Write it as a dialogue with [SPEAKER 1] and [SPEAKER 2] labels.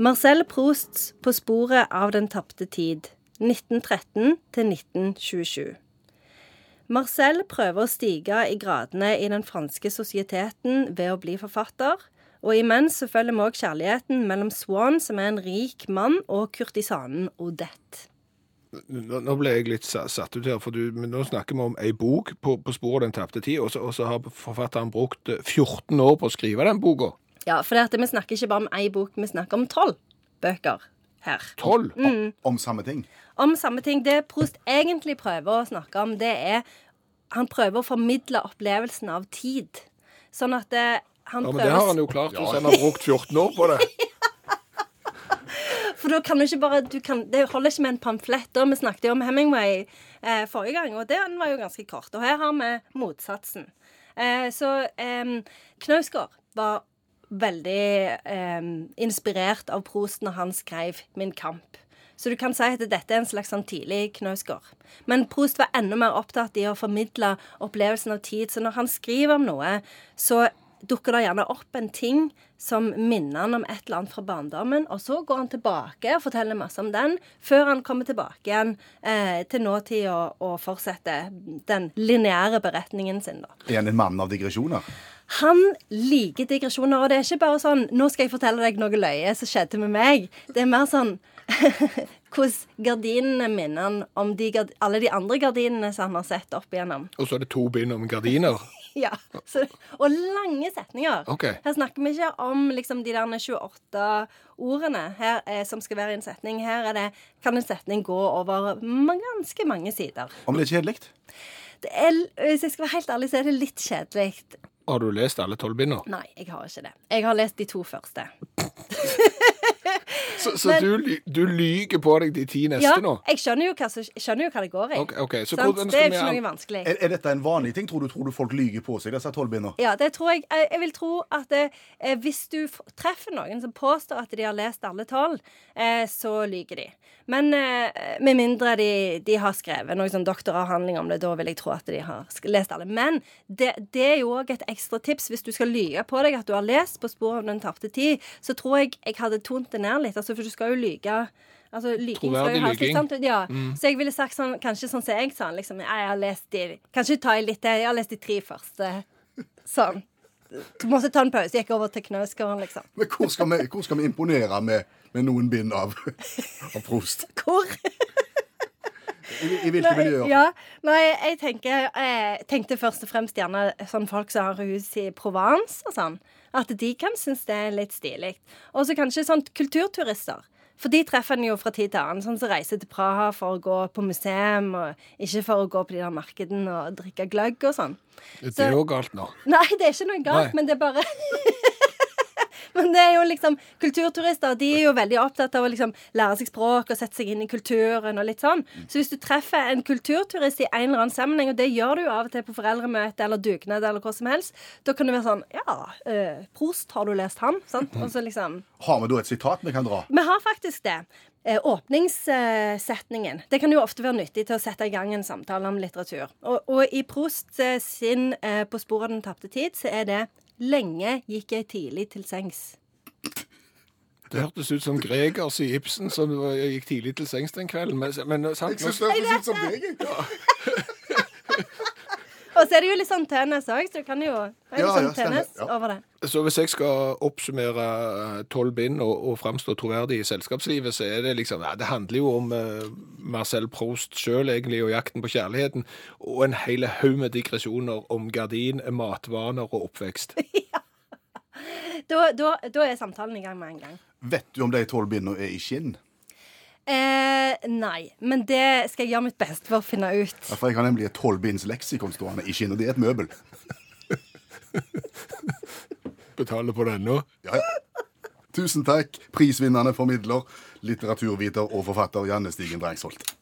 [SPEAKER 1] Marcel Prousts På sporet av den tapte tid 1913 til 1927. Marcel prøver å stige i gradene i den franske sosieteten ved å bli forfatter. Og imens så følger vi òg kjærligheten mellom Swan, som er en rik mann, og kurtisanen Odette.
[SPEAKER 2] Nå ble jeg litt satt ut her, for du, nå snakker vi om ei bok på, på sporet av den tapte tid, og så, og så har forfatteren brukt eh, 14 år på å skrive den boka.
[SPEAKER 1] Ja, for det at vi snakker ikke bare om én bok, vi snakker om tolv bøker her.
[SPEAKER 2] 12?
[SPEAKER 1] Mm.
[SPEAKER 3] Om samme ting.
[SPEAKER 1] Om samme ting. Det Prost egentlig prøver å snakke om, det er Han prøver å formidle opplevelsen av tid. Sånn at det, han
[SPEAKER 2] Ja, men
[SPEAKER 1] prøver
[SPEAKER 2] det har han jo klart, hvis han har brukt 14 år på det.
[SPEAKER 1] For da kan du ikke bare du kan, Det holder ikke med en pamflett. da. Vi snakket jo om Hemingway eh, forrige gang, og den var jo ganske kort. Og her har vi motsatsen. Eh, så eh, Knausgård var veldig eh, inspirert av Prost når han skrev Min kamp. Så du kan si at dette er en slags sånn tidlig Knausgård. Men Prost var enda mer opptatt i å formidle opplevelsen av tid. Så når han skriver om noe, så dukker det gjerne opp en ting som minner han om et eller annet fra barndommen, og så går han tilbake og forteller masse om den, før han kommer tilbake igjen eh, til nåtida og, og fortsetter den lineære beretningen sin, da.
[SPEAKER 3] Er han en mann av digresjoner?
[SPEAKER 1] Han liker digresjoner, og det er ikke bare sånn 'Nå skal jeg fortelle deg noe løye som skjedde med meg'. Det er mer sånn hvordan gardinene minner han om de, alle de andre gardinene som han har sett opp igjennom.
[SPEAKER 2] Og så er det to bind om gardiner.
[SPEAKER 1] Ja, så, Og lange setninger.
[SPEAKER 2] Okay.
[SPEAKER 1] Her snakker vi ikke om liksom, de der 28 ordene her, eh, som skal være i en setning. Her er det, kan en setning gå over ganske mange sider.
[SPEAKER 3] Om det er kjedelig?
[SPEAKER 1] Det hvis jeg skal være helt ærlig, så er det litt kjedelig.
[SPEAKER 2] Har du lest alle tolv bindene?
[SPEAKER 1] Nei, jeg har ikke det. Jeg har lest de to første.
[SPEAKER 2] Så, så
[SPEAKER 1] Men-
[SPEAKER 2] du, du lyger på deg de ti neste
[SPEAKER 1] Ja,
[SPEAKER 2] nå?
[SPEAKER 1] jeg skjønner jo hva, skjønner jo hva det går i. Okay,
[SPEAKER 2] okay.
[SPEAKER 1] Det er jo ikke noe vanskelig.
[SPEAKER 3] Er, er dette en vanlig ting? Tror du, tror du folk lyger på seg, disse tolvbindene?
[SPEAKER 1] Ja, det tror jeg. Jeg jeg vil tro at det, eh, hvis du treffer noen som påstår at de har lest alle tolv, eh, så lyger de. Men eh, med mindre de, de har skrevet noen sånn doktoravhandling om det, da vil jeg tro at de har lest alle. Men det, det er jo òg et ekstra tips. Hvis du skal lyge på deg at du har lest På sporet av den tapte tid, så tror jeg jeg hadde tont det ned litt. Altså, for du skal jo lyge. Altså, lyging skal jo ha sitt
[SPEAKER 2] lyging.
[SPEAKER 1] Ja. Mm. Så jeg ville sagt sånn, kanskje sånn som jeg sa, liksom, jeg har lest de Kanskje ta i litt. Jeg har lest de tre første. Sånn. Du måtte ta en pause. Gikk over til Knausgården, liksom.
[SPEAKER 3] Men hvor skal vi, hvor skal vi imponere med, med noen bind av, av Prost?
[SPEAKER 1] Hvor?
[SPEAKER 3] I, i hvilke miljøer?
[SPEAKER 1] Ja, nei, jeg tenker Jeg tenkte først og fremst gjerne sånn folk som har hus i Provence og sånn. At de kan synes det er litt stilig. Og så kanskje sånn kulturturister. For de treffer en jo fra tid til annen. Sånn som reiser til Praha for å gå på museum, og ikke for å gå på de der markedene og drikke gløgg og sånn.
[SPEAKER 2] Det er jo galt nå.
[SPEAKER 1] Nei, det er ikke noe galt,
[SPEAKER 2] Nei.
[SPEAKER 1] men det er bare Men det er jo liksom Kulturturister de er jo veldig opptatt av å liksom lære seg språk og sette seg inn i kulturen og litt sånn. Så hvis du treffer en kulturturist i en eller annen sammenheng, og det gjør du jo av og til på foreldremøte eller dugnad eller hva som helst, da kan du være sånn Ja, eh, Prost, har du lest han? Sant? Og så liksom
[SPEAKER 3] Har vi da et sitat vi kan dra?
[SPEAKER 1] vi har faktisk det. Eh, Åpningssetningen. Det kan jo ofte være nyttig til å sette i gang en samtale om litteratur. Og, og i Prost eh, sin eh, På sporet av den tapte tid, så er det Lenge gikk jeg tidlig til sengs.
[SPEAKER 2] Det hørtes ut som Gregers i Ibsen som gikk tidlig til sengs den kvelden. Men, men sant?
[SPEAKER 3] Jeg synes det høres ut som deg. Ja.
[SPEAKER 1] Og så er det jo litt sånn tennis òg, så du kan jo det er litt
[SPEAKER 3] Ja,
[SPEAKER 1] sånn
[SPEAKER 3] ja, stemmer.
[SPEAKER 1] tennis
[SPEAKER 3] Ja.
[SPEAKER 1] over det.
[SPEAKER 2] Så hvis jeg skal oppsummere eh, tolv bind og, og framstå troverdig i selskapslivet, så er det liksom ja, Det handler jo om eh, Marcel Proust sjøl, egentlig, og jakten på kjærligheten. Og en hel haug med digresjoner om gardin, matvaner og oppvekst.
[SPEAKER 1] Da, da, da er samtalen i gang med en gang.
[SPEAKER 3] Vet du om de tolv bindene er i skinn?
[SPEAKER 1] Eh, nei, men det skal jeg gjøre mitt beste for å finne ut.
[SPEAKER 3] Ja, For jeg har nemlig et tolvbinds leksikon stående i skinn, og det er et møbel.
[SPEAKER 2] Betaler på den nå.
[SPEAKER 3] Ja, ja. Tusen takk, prisvinnende formidler, litteraturviter og forfatter Janne Stigen Drangsholt.